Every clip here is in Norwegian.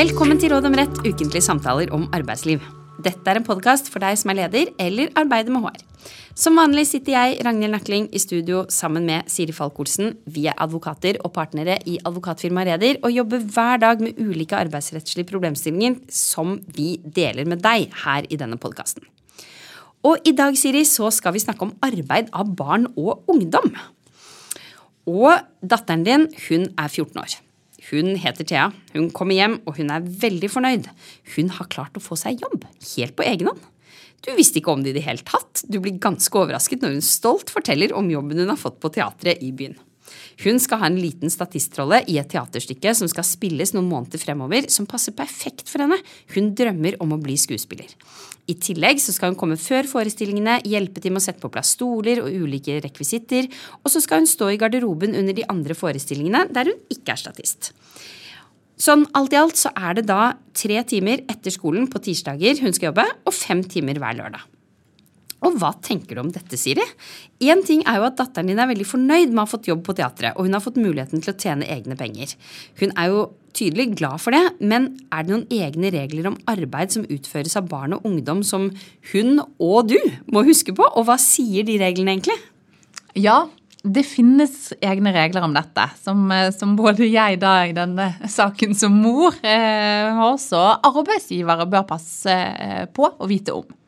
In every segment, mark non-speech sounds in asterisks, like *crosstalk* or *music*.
Velkommen til Råd om rett, ukentlige samtaler om arbeidsliv. Dette er en podkast for deg som er leder eller arbeider med HR. Som vanlig sitter jeg, Ragnhild Nakling, i studio sammen med Siri Falk-Olsen. Vi er advokater og partnere i advokatfirmaet Reder og jobber hver dag med ulike arbeidsrettslige problemstillinger som vi deler med deg her i denne podkasten. Og i dag, Siri, så skal vi snakke om arbeid av barn og ungdom. Og datteren din, hun er 14 år. Hun heter Thea. Hun kommer hjem, og hun er veldig fornøyd. Hun har klart å få seg jobb, helt på egen hånd. Du visste ikke om det i det hele tatt. Du blir ganske overrasket når hun stolt forteller om jobben hun har fått på teatret i byen. Hun skal ha en liten statistrolle i et teaterstykke som skal spilles noen måneder fremover, som passer perfekt for henne. Hun drømmer om å bli skuespiller. I tillegg så skal hun komme før forestillingene, hjelpe til med å sette på plass stoler og ulike rekvisitter, og så skal hun stå i garderoben under de andre forestillingene der hun ikke er statist. Sånn alt i alt så er det da tre timer etter skolen på tirsdager hun skal jobbe, og fem timer hver lørdag. Og hva tenker du om dette, Siri? Én ting er jo at datteren din er veldig fornøyd med å ha fått jobb på teatret, og hun har fått muligheten til å tjene egne penger. Hun er jo tydelig glad for det, men er det noen egne regler om arbeid som utføres av barn og ungdom som hun og du må huske på, og hva sier de reglene egentlig? Ja, det finnes egne regler om dette, som, som både jeg da i denne saken som mor, eh, og også arbeidsgivere bør passe eh, på og vite om.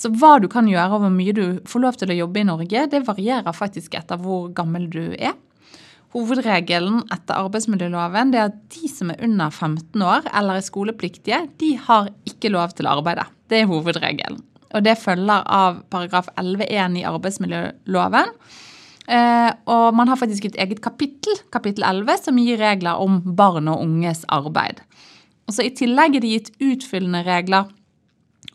Så hva du kan gjøre og hvor mye du får lov til å jobbe i Norge, det varierer faktisk etter hvor gammel du er. Hovedregelen etter arbeidsmiljøloven det er at de som er under 15 år eller er skolepliktige, de har ikke lov til å arbeide. Det er hovedregelen. Og det følger av paragraf 11-1 i arbeidsmiljøloven. Eh, og man har faktisk et eget kapittel, kapittel 11, som gir regler om barn og unges arbeid. Og så I tillegg er det gitt utfyllende regler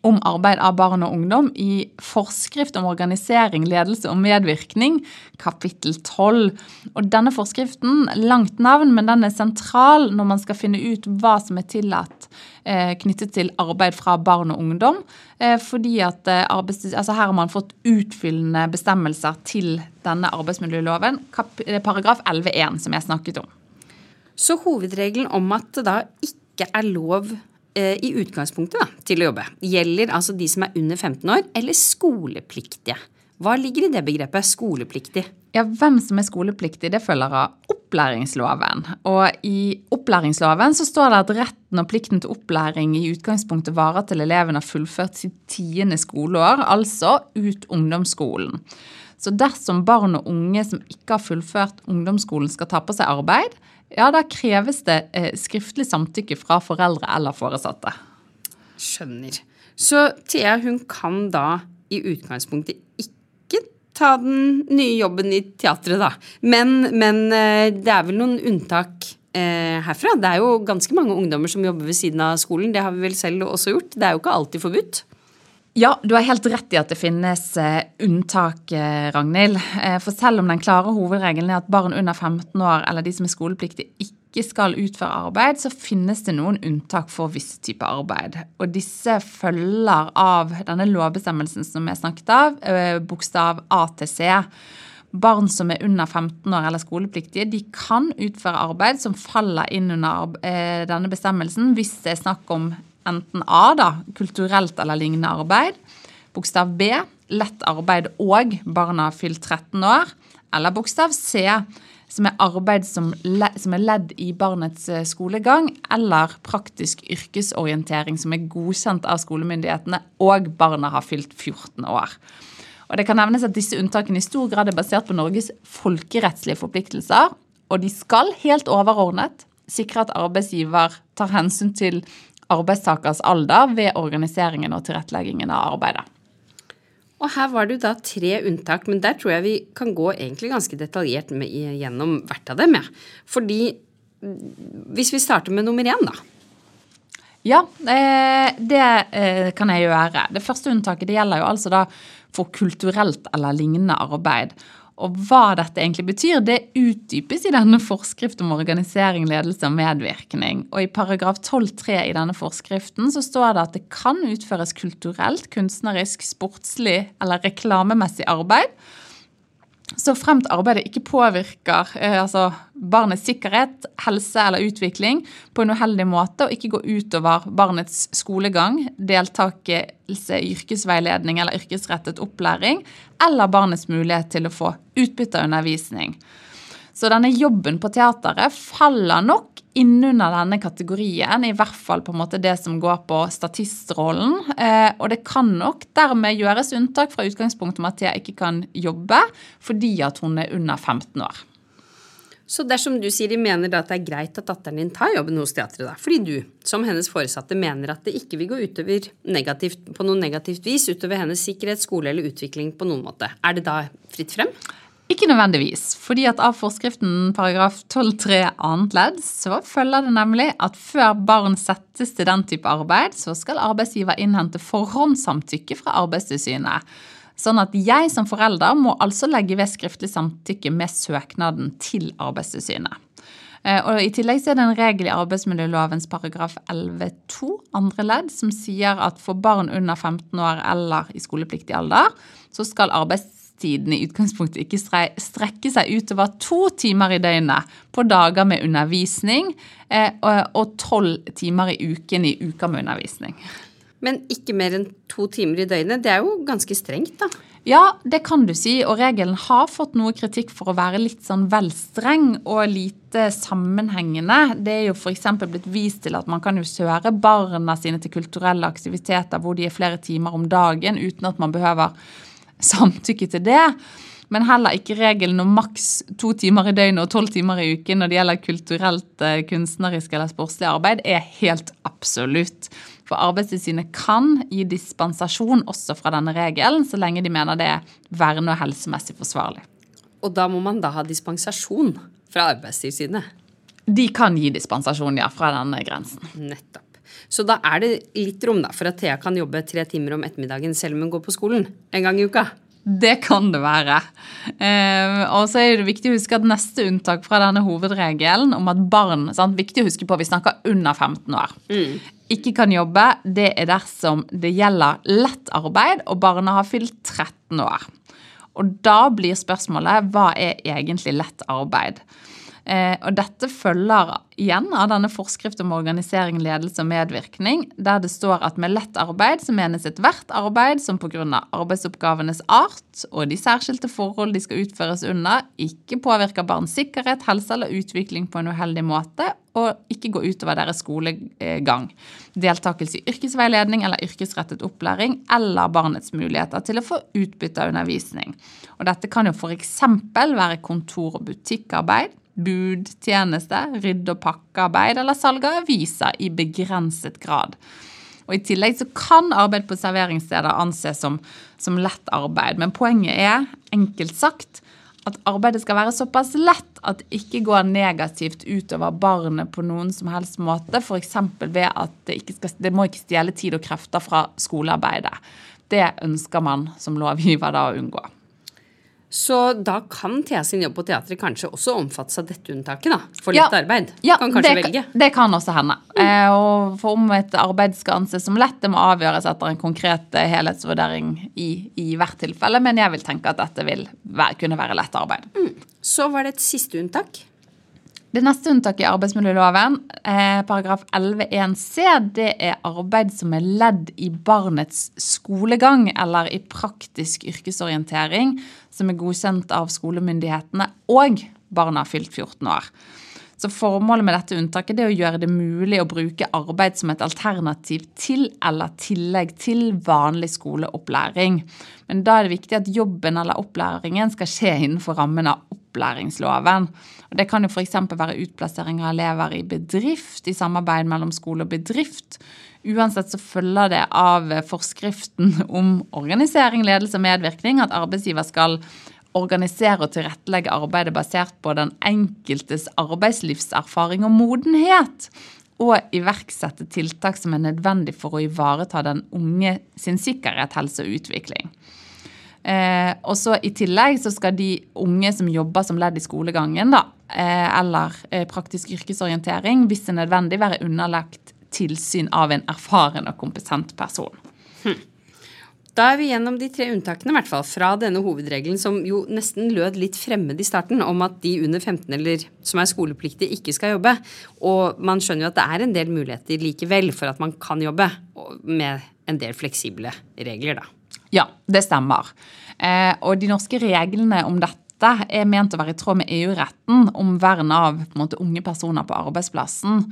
om arbeid av barn og ungdom i Forskrift om organisering, ledelse og medvirkning, kapittel 12. Og denne forskriften, langt navn, men den er sentral når man skal finne ut hva som er tillatt eh, knyttet til arbeid fra barn og ungdom. Eh, fordi at eh, altså Her har man fått utfyllende bestemmelser til denne arbeidsmiljøloven, paragraf 11-1, som jeg snakket om. Så hovedregelen om at det da ikke er lov Eh, i utgangspunktet da, til å jobbe, gjelder altså de som er under 15 år eller skolepliktige. Hva ligger i det begrepet, skolepliktig? Ja, Hvem som er skolepliktig, det følger av opplæringsloven. Og i opplæringsloven så står det at retten og plikten til opplæring i utgangspunktet varer til eleven har fullført sitt tiende skoleår, altså ut ungdomsskolen. Så dersom barn og unge som ikke har fullført ungdomsskolen skal ta på seg arbeid, ja, da kreves det eh, skriftlig samtykke fra foreldre eller foresatte. Skjønner. Så Thea hun kan da i utgangspunktet ikke ta den nye jobben i teatret, da. Men, men eh, det er vel noen unntak eh, herfra? Det er jo ganske mange ungdommer som jobber ved siden av skolen. Det har vi vel selv også gjort. Det er jo ikke alltid forbudt. Ja, du har helt rett i at det finnes uh, unntak, uh, Ragnhild. Uh, for selv om den klare hovedregelen er at barn under 15 år eller de som er skolepliktige, ikke skal utføre arbeid, så finnes det noen unntak for visse typer arbeid. Og disse følger av denne lovbestemmelsen som jeg snakket av, bokstav A til C. Barn som er under 15 år eller skolepliktige, de kan utføre arbeid som faller inn under denne bestemmelsen hvis det er snakk om enten A, da, kulturelt eller lignende arbeid. Bokstav B, lett arbeid og barna fylt 13 år. Eller bokstav C, som er arbeid som, som er ledd i barnets eh, skolegang, eller praktisk yrkesorientering som er godkjent av skolemyndighetene, og barna har fylt 14 år. Og det kan nevnes at Disse unntakene i stor grad er basert på Norges folkerettslige forpliktelser, og de skal helt overordnet sikre at arbeidsgiver tar hensyn til arbeidstakers alder ved organiseringen og tilretteleggingen av arbeidet. Og her var det jo da tre unntak, men der tror jeg vi kan gå egentlig ganske detaljert med, gjennom hvert av dem. Ja. Fordi hvis vi starter med nummer én, da. Ja, eh, det eh, kan jeg gjøre. Det første unntaket det gjelder jo altså da for kulturelt eller lignende arbeid. Og hva dette egentlig betyr, det utdypes i denne forskrift om organisering, ledelse og medvirkning. Og i paragraf 12-3 i denne forskriften så står det at det kan utføres kulturelt, kunstnerisk, sportslig eller reklamemessig arbeid så fremt arbeidet ikke påvirker eh, altså barnets sikkerhet, helse eller utvikling på en uheldig måte, og ikke går utover barnets skolegang, deltakelse i yrkesveiledning eller yrkesrettet opplæring, eller barnets mulighet til å få utbytte av undervisning. Så denne jobben på teateret faller nok innunder denne kategorien, i hvert fall på en måte det som går på statistrollen. Eh, og det kan nok dermed gjøres unntak fra utgangspunktet om at Thea ikke kan jobbe fordi at hun er under 15 år. Så dersom du sier de mener at det er greit at datteren din tar jobben hos teatret, da, fordi du, som hennes foresatte, mener at det ikke vil gå utover negativt, på noe negativt vis utover hennes sikkerhet, skole eller utvikling på noen måte, er det da fritt frem? Ikke nødvendigvis, fordi at av forskriften paragraf 12-3 annet ledd så følger det nemlig at før barn settes til den type arbeid, så skal arbeidsgiver innhente forhåndssamtykke fra Arbeidstilsynet. Sånn at jeg som forelder må altså legge ved skriftlig samtykke med søknaden til Arbeidstilsynet. Eh, og I tillegg er det en regel i arbeidsmiljølovens paragraf 11-2 andre ledd som sier at for barn under 15 år eller i skolepliktig alder, så skal arbeidstilsynet arbeidstiden i utgangspunktet ikke strekke seg utover to timer i døgnet på dager med undervisning eh, og tolv timer i uken i uker med undervisning. Men ikke mer enn to timer i døgnet. Det er jo ganske strengt, da. Ja, det kan du si, og regelen har fått noe kritikk for å være litt sånn vel streng og lite sammenhengende. Det er jo f.eks. blitt vist til at man kan jo søre barna sine til kulturelle aktiviteter hvor de er flere timer om dagen uten at man behøver samtykke til det. Men heller ikke regelen om maks to timer i døgnet og tolv timer i uken når det gjelder kulturelt, eh, kunstnerisk eller sportslig arbeid, er helt absolutt. For Arbeidstilsynet kan gi dispensasjon også fra denne regelen, så lenge de mener det er verne- og helsemessig forsvarlig. Og da må man da ha dispensasjon fra Arbeidstilsynet? De kan gi dispensasjon, ja, fra denne grensen. Nettopp. Så da er det litt rom da, for at Thea kan jobbe tre timer om ettermiddagen selv om hun går på skolen en gang i uka. Det kan det være. Eh, og så er det viktig å huske at neste unntak fra denne hovedregelen om at barn sant, Viktig å huske på, vi snakker under 15 år. Mm. Ikke kan jobbe, det er dersom det gjelder lett arbeid og barna har fylt 13 år. Og da blir spørsmålet hva er egentlig lett arbeid? Eh, og dette følger igjen av denne forskrift om organisering, ledelse og medvirkning, der det står at med lett arbeid så menes ethvert arbeid som pga. arbeidsoppgavenes art og de særskilte forhold de skal utføres under, ikke påvirker barns sikkerhet, helse eller utvikling på en uheldig måte, og ikke går utover deres skolegang. Deltakelse i yrkesveiledning eller yrkesrettet opplæring, eller barnets muligheter til å få utbytte av undervisning. Og dette kan jo f.eks. være kontor- og butikkarbeid, budtjeneste, rydde- og pakkearbeid eller salg av aviser i begrenset grad. Og I tillegg så kan arbeid på serveringssteder anses som, som lett arbeid. Men poenget er, enkelt sagt, at arbeidet skal være såpass lett at det ikke går negativt utover barnet på noen som helst måte. F.eks. ved at det, ikke skal, det må ikke stjele tid og krefter fra skolearbeidet. Det ønsker man som lovgiver da å unngå. Så da kan Thea sin jobb på teatret kanskje også omfattes av dette unntaket, da? For lett ja, arbeid? Ja, kan kanskje det, velge? det kan også hende. Mm. Eh, og for om et arbeid skal anses som lett, det må avgjøres etter en konkret eh, helhetsvurdering i, i hvert tilfelle. Men jeg vil tenke at dette vil være, kunne være lett arbeid. Mm. Så var det et siste unntak. Det neste unntaket i arbeidsmiljøloven, eh, paragraf 11-1 c, det er arbeid som er ledd i barnets skolegang eller i praktisk yrkesorientering som er godkjent av skolemyndighetene og barna har fylt 14 år. Så Formålet med dette unntaket er å gjøre det mulig å bruke arbeid som et alternativ til eller tillegg til vanlig skoleopplæring. Men da er det viktig at jobben eller opplæringen skal skje innenfor rammen av opplæringsloven. Og det kan jo f.eks. være utplassering av elever i bedrift, i samarbeid mellom skole og bedrift. Uansett så følger det av forskriften om organisering, ledelse og medvirkning at arbeidsgiver skal organisere og tilrettelegge arbeidet basert på den enkeltes arbeidslivserfaring og modenhet. Og iverksette tiltak som er nødvendig for å ivareta den unge sin sikkerhet, helse og utvikling. Eh, og så I tillegg så skal de unge som jobber som ledd i skolegangen, da, eh, eller eh, praktisk yrkesorientering, hvis det er nødvendig, være underlagt tilsyn av en erfaren og kompetent person. Hm. Da er vi gjennom de tre unntakene, i hvert fall, fra denne hovedregelen som jo nesten lød litt fremmed i starten, om at de under 15 eller som er skolepliktige, ikke skal jobbe. Og man skjønner jo at det er en del muligheter likevel for at man kan jobbe, med en del fleksible regler, da. Ja, det stemmer. Eh, og de norske reglene om dette er ment å være i tråd med EU-retten om vern av måte, unge personer på arbeidsplassen.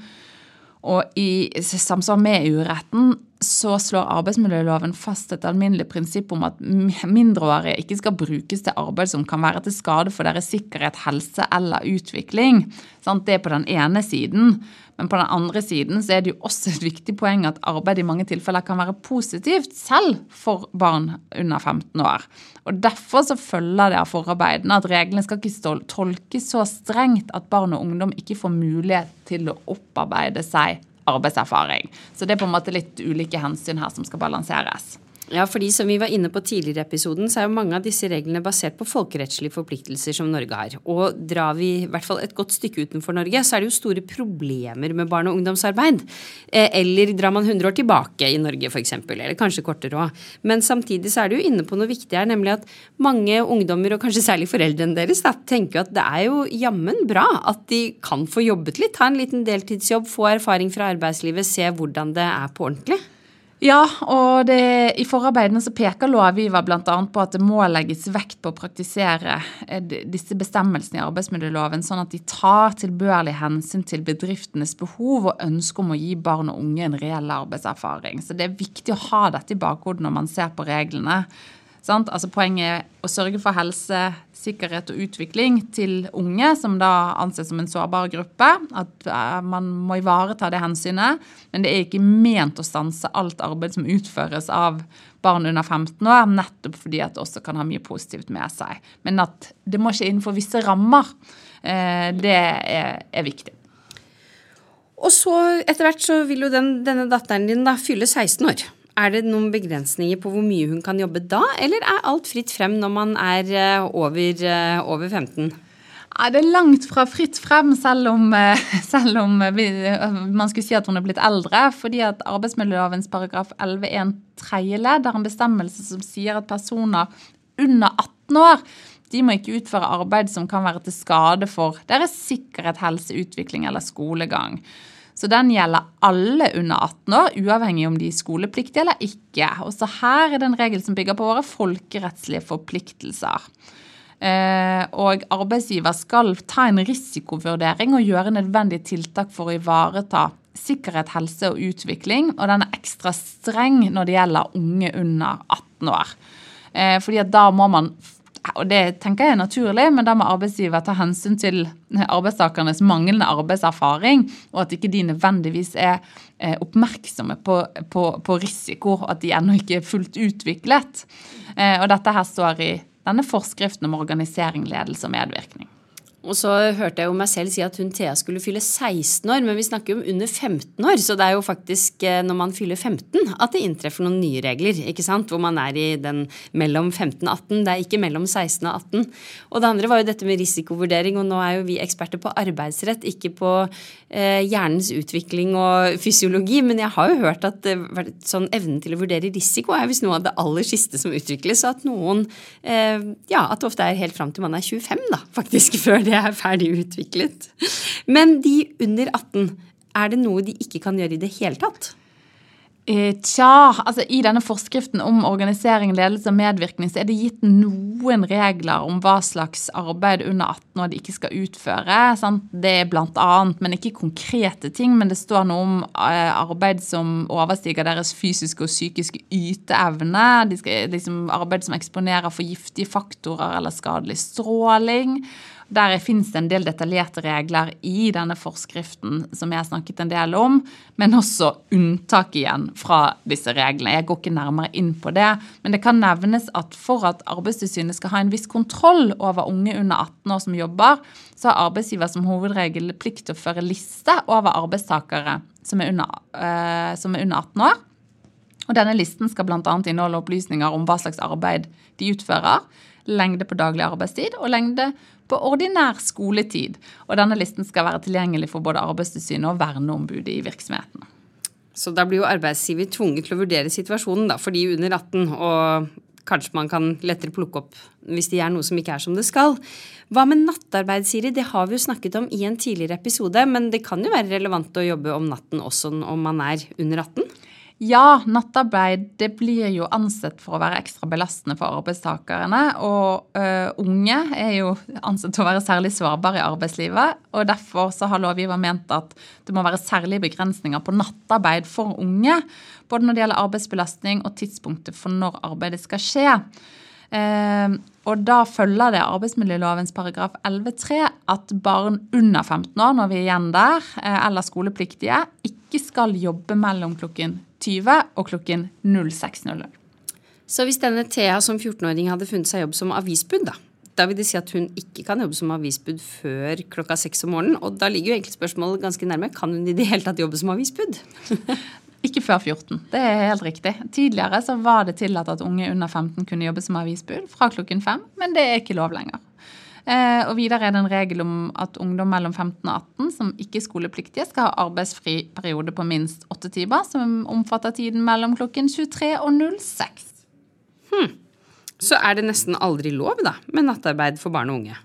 Og i samsvar med EU-retten så slår arbeidsmiljøloven fast et alminnelig prinsipp om at mindreårige ikke skal brukes til arbeid som kan være til skade for deres sikkerhet, helse eller utvikling. Det er på den ene siden. Men på den andre siden så er det jo også et viktig poeng at arbeid i mange tilfeller kan være positivt selv for barn under 15 år. Og Derfor så følger det av forarbeidene at reglene skal ikke tolkes så strengt at barn og ungdom ikke får mulighet til å opparbeide seg arbeidserfaring. Så det er på en måte litt ulike hensyn her som skal balanseres. Ja, fordi som vi var inne på tidligere i episoden, så er jo mange av disse reglene basert på folkerettslige forpliktelser som Norge har. Og drar vi i hvert fall et godt stykke utenfor Norge, så er det jo store problemer med barne- og ungdomsarbeid. Eh, eller drar man 100 år tilbake i Norge, f.eks., eller kanskje kortere òg. Men samtidig så er det jo inne på noe viktig her, nemlig at mange ungdommer, og kanskje særlig foreldrene deres, da, tenker at det er jo jammen bra at de kan få jobbet litt, ha en liten deltidsjobb, få erfaring fra arbeidslivet, se hvordan det er på ordentlig. Ja, og det, i forarbeidene så peker lovgiver bl.a. på at det må legges vekt på å praktisere eh, disse bestemmelsene i arbeidsmiljøloven, sånn at de tar tilbørlig hensyn til bedriftenes behov og ønske om å gi barn og unge en reell arbeidserfaring. Så det er viktig å ha dette i bakhodet når man ser på reglene. Sant? Altså Poenget er å sørge for helse, sikkerhet og utvikling til unge, som da anses som en sårbar gruppe. At uh, man må ivareta det hensynet. Men det er ikke ment å stanse alt arbeid som utføres av barn under 15 år, nettopp fordi at det også kan ha mye positivt med seg. Men at det må skje innenfor visse rammer. Uh, det er viktig. Og så etter hvert så vil jo den, denne datteren din da fylle 16 år. Er det noen begrensninger på hvor mye hun kan jobbe da, eller er alt fritt frem når man er eh, over, eh, over 15? Ja, det er langt fra fritt frem, selv om, eh, *laughs* selv om vi, man skulle si at hun er blitt eldre. Fordi at arbeidsmiljølovens paragraf 11-1 tredje ledd har en bestemmelse som sier at personer under 18 år de må ikke utføre arbeid som kan være til skade for deres sikkerhet, helse, utvikling eller skolegang. Så den gjelder alle under 18 år, uavhengig om de er skolepliktige eller ikke. Også her er det en regel som bygger på våre folkerettslige forpliktelser. Eh, og arbeidsgiver skal ta en risikovurdering og gjøre nødvendige tiltak for å ivareta sikkerhet, helse og utvikling. Og den er ekstra streng når det gjelder unge under 18 år. Eh, fordi at da må man og det tenker jeg er naturlig, men da må arbeidsgiver ta hensyn til arbeidstakernes manglende arbeidserfaring, og at ikke de nødvendigvis er eh, oppmerksomme på, på, på risiko, og at de ennå ikke er fullt utviklet. Eh, og dette her står i denne forskriften om organisering, ledelse og medvirkning. Og så hørte jeg jo meg selv si at hun Thea skulle fylle 16 år, men vi snakker jo om under 15 år. Så det er jo faktisk eh, når man fyller 15 at det inntreffer noen nye regler, ikke sant? Hvor man er i den mellom 15 og 18. Det er ikke mellom 16 og 18. Og det andre var jo dette med risikovurdering, og nå er jo vi eksperter på arbeidsrett, ikke på eh, hjernens utvikling og fysiologi. Men jeg har jo hørt at eh, sånn evnen til å vurdere risiko er visst noe av det aller siste som utvikles. Og at noen eh, Ja, at det ofte er helt fram til man er 25, da, faktisk, *laughs* før det er ferdig utviklet. Men de under 18, er det noe de ikke kan gjøre i det hele tatt? Eh, tja, altså I denne forskriften om organisering, ledelse og medvirkning så er det gitt noen regler om hva slags arbeid under 18 år de ikke skal utføre. Sant? Det er blant annet, men ikke konkrete ting. Men det står noe om eh, arbeid som overstiger deres fysiske og psykiske yteevne. De skal, liksom, arbeid som eksponerer for giftige faktorer eller skadelig stråling. Der finnes det en del detaljerte regler i denne forskriften som jeg har snakket en del om, men også unntak igjen fra disse reglene. Jeg går ikke nærmere inn på det, men det kan nevnes at for at Arbeidstilsynet skal ha en viss kontroll over unge under 18 år som jobber, så har arbeidsgiver som hovedregel plikt til å føre liste over arbeidstakere som er under, øh, som er under 18 år. Og Denne listen skal bl.a. inneholde opplysninger om hva slags arbeid de utfører, lengde på daglig arbeidstid og lengde på ordinær skoletid. Og denne listen skal være tilgjengelig for både Arbeidstilsynet og verneombudet i virksomheten. Så da blir jo arbeidsgiver tvunget til å vurdere situasjonen da, for de under 18, og kanskje man kan lettere plukke opp hvis de gjør noe som ikke er som det skal. Hva med nattarbeid, Siri? Det har vi jo snakket om i en tidligere episode, men det kan jo være relevant å jobbe om natten også om man er under 18? Ja, nattarbeid det blir jo ansett for å være ekstra belastende for arbeidstakerne. Og uh, unge er jo ansett til å være særlig sårbare i arbeidslivet. og Derfor så har lovgiver ment at det må være særlige begrensninger på nattarbeid for unge. Både når det gjelder arbeidsbelastning og tidspunktet for når arbeidet skal skje. Uh, og da følger det arbeidsmiljølovens paragraf 11-3 at barn under 15 år, når vi er igjen der, uh, eller skolepliktige, ikke skal jobbe mellom klokken 20 og klokken 06.00. Så hvis denne Thea som 14-åring hadde funnet seg jobb som avisbud, da, da vil det si at hun ikke kan jobbe som avisbud før klokka seks om morgenen. Og da ligger jo egentlig spørsmålet ganske nærme. Kan hun i det hele tatt jobbe som avisbud? *laughs* *laughs* ikke før 14. Det er helt riktig. Tidligere så var det tillatt at unge under 15 kunne jobbe som avisbud fra klokken fem, men det er ikke lov lenger. Eh, og videre er det en regel om at ungdom mellom 15 og 18 som ikke er skolepliktige, skal ha arbeidsfri periode på minst åtte timer, som omfatter tiden mellom klokken 23 og 06. Hmm. Så er det nesten aldri lov, da, med nattarbeid for barn og unge?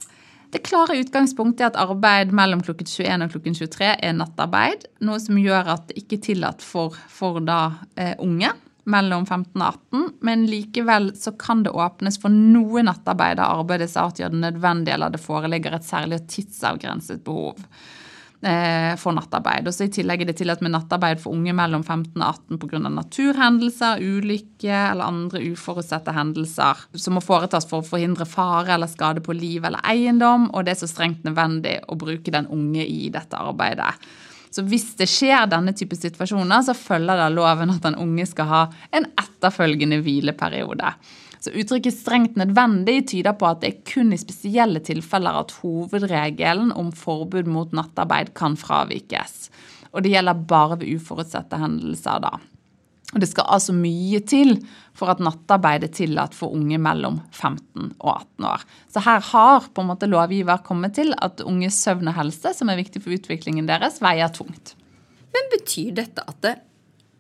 Det klare utgangspunktet er at arbeid mellom klokken 21 og klokken 23 er nattarbeid. Noe som gjør at det ikke er tillatt for, for da, eh, unge mellom 15 og 18, men likevel så kan det åpnes for noe nattarbeid der arbeidets art gjør det nødvendig eller det foreligger et særlig tidsavgrenset behov eh, for nattarbeid. Og så I tillegg er det tillatt med nattarbeid for unge mellom 15 og 18 pga. naturhendelser, ulykke eller andre uforutsette hendelser som må foretas for å forhindre fare eller skade på liv eller eiendom, og det er så strengt nødvendig å bruke den unge i dette arbeidet. Så hvis det skjer denne type situasjoner, så følger det loven at den unge skal ha en etterfølgende hvileperiode. Så Uttrykket 'strengt nødvendig' tyder på at det er kun i spesielle tilfeller at hovedregelen om forbud mot nattarbeid kan fravikes. Og det gjelder bare ved uforutsette hendelser, da. Og Det skal altså mye til for at nattarbeid er tillatt for unge mellom 15 og 18 år. Så her har på en måte lovgiver kommet til at unges søvn og helse, som er viktig for utviklingen deres, veier tungt. Men betyr dette at det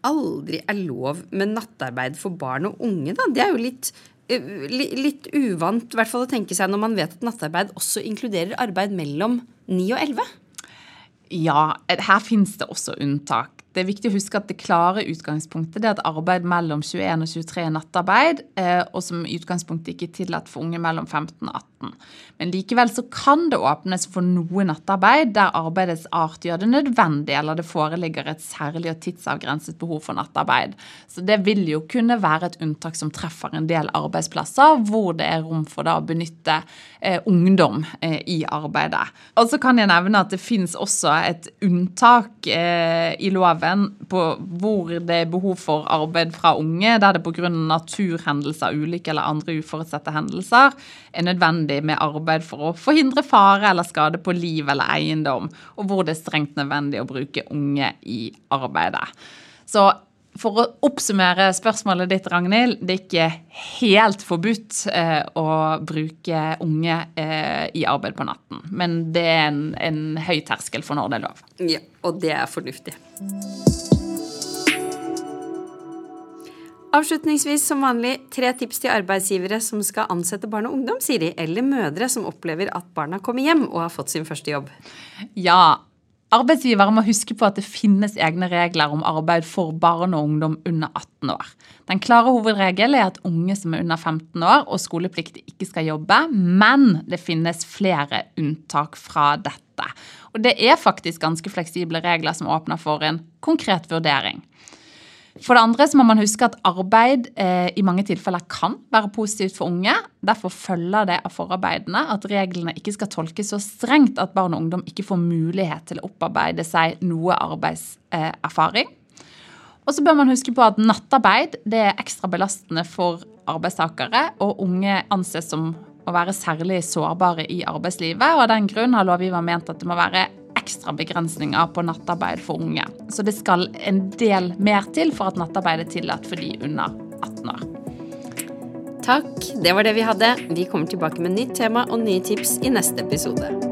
aldri er lov med nattarbeid for barn og unge, da? Det er jo litt, eh, litt uvant i hvert fall å tenke seg når man vet at nattarbeid også inkluderer arbeid mellom 9 og 11? Ja, her finnes det også unntak. Det er viktig å huske at det klare utgangspunktet er at arbeid mellom 21 og 23 er nattarbeid, eh, og som i utgangspunktet ikke er tillatt for unge mellom 15 og 18. Men likevel så kan det åpnes for noe nattarbeid der arbeidets art gjør det nødvendig, eller det foreligger et særlig og tidsavgrenset behov for nattarbeid. Så det vil jo kunne være et unntak som treffer en del arbeidsplasser hvor det er rom for da å benytte eh, ungdom eh, i arbeidet. Og så kan jeg nevne at det finnes også et unntak eh, i loven på hvor det er behov for arbeid fra unge, der det pga. naturhendelser, ulykker eller andre uforutsette hendelser er nødvendig med arbeid for å forhindre fare eller skade på liv eller eiendom, og hvor det er strengt nødvendig å bruke unge i arbeidet. Så for å oppsummere spørsmålet ditt, Ragnhild. Det er ikke helt forbudt eh, å bruke unge eh, i arbeid på natten. Men det er en, en høy terskel for når det er lov. Ja, og det er fornuftig. Avslutningsvis som vanlig tre tips til arbeidsgivere som skal ansette barn og ungdom, Siri, eller mødre som opplever at barna kommer hjem og har fått sin første jobb. Ja, Arbeidsgivere må huske på at det finnes egne regler om arbeid for barn og ungdom under 18 år. Den klare hovedregel er at unge som er under 15 år og skolepliktig ikke skal jobbe, men det finnes flere unntak fra dette. Og det er faktisk ganske fleksible regler som åpner for en konkret vurdering. For det andre så må man huske at arbeid eh, i mange tilfeller kan være positivt for unge. Derfor følger det av forarbeidene at reglene ikke skal tolkes så strengt at barn og ungdom ikke får mulighet til å opparbeide seg noe arbeidserfaring. Og så bør man huske på at nattarbeid det er ekstra belastende for arbeidstakere, og unge anses som å være særlig sårbare i arbeidslivet. og Av den grunn har lovgiver ment at det må være ekstra begrensninger på nattarbeid for unge. Så det skal en del mer til for at nattarbeid er tillatt for de under 18 år. Takk, det var det vi hadde. Vi kommer tilbake med nytt tema og nye tips i neste episode.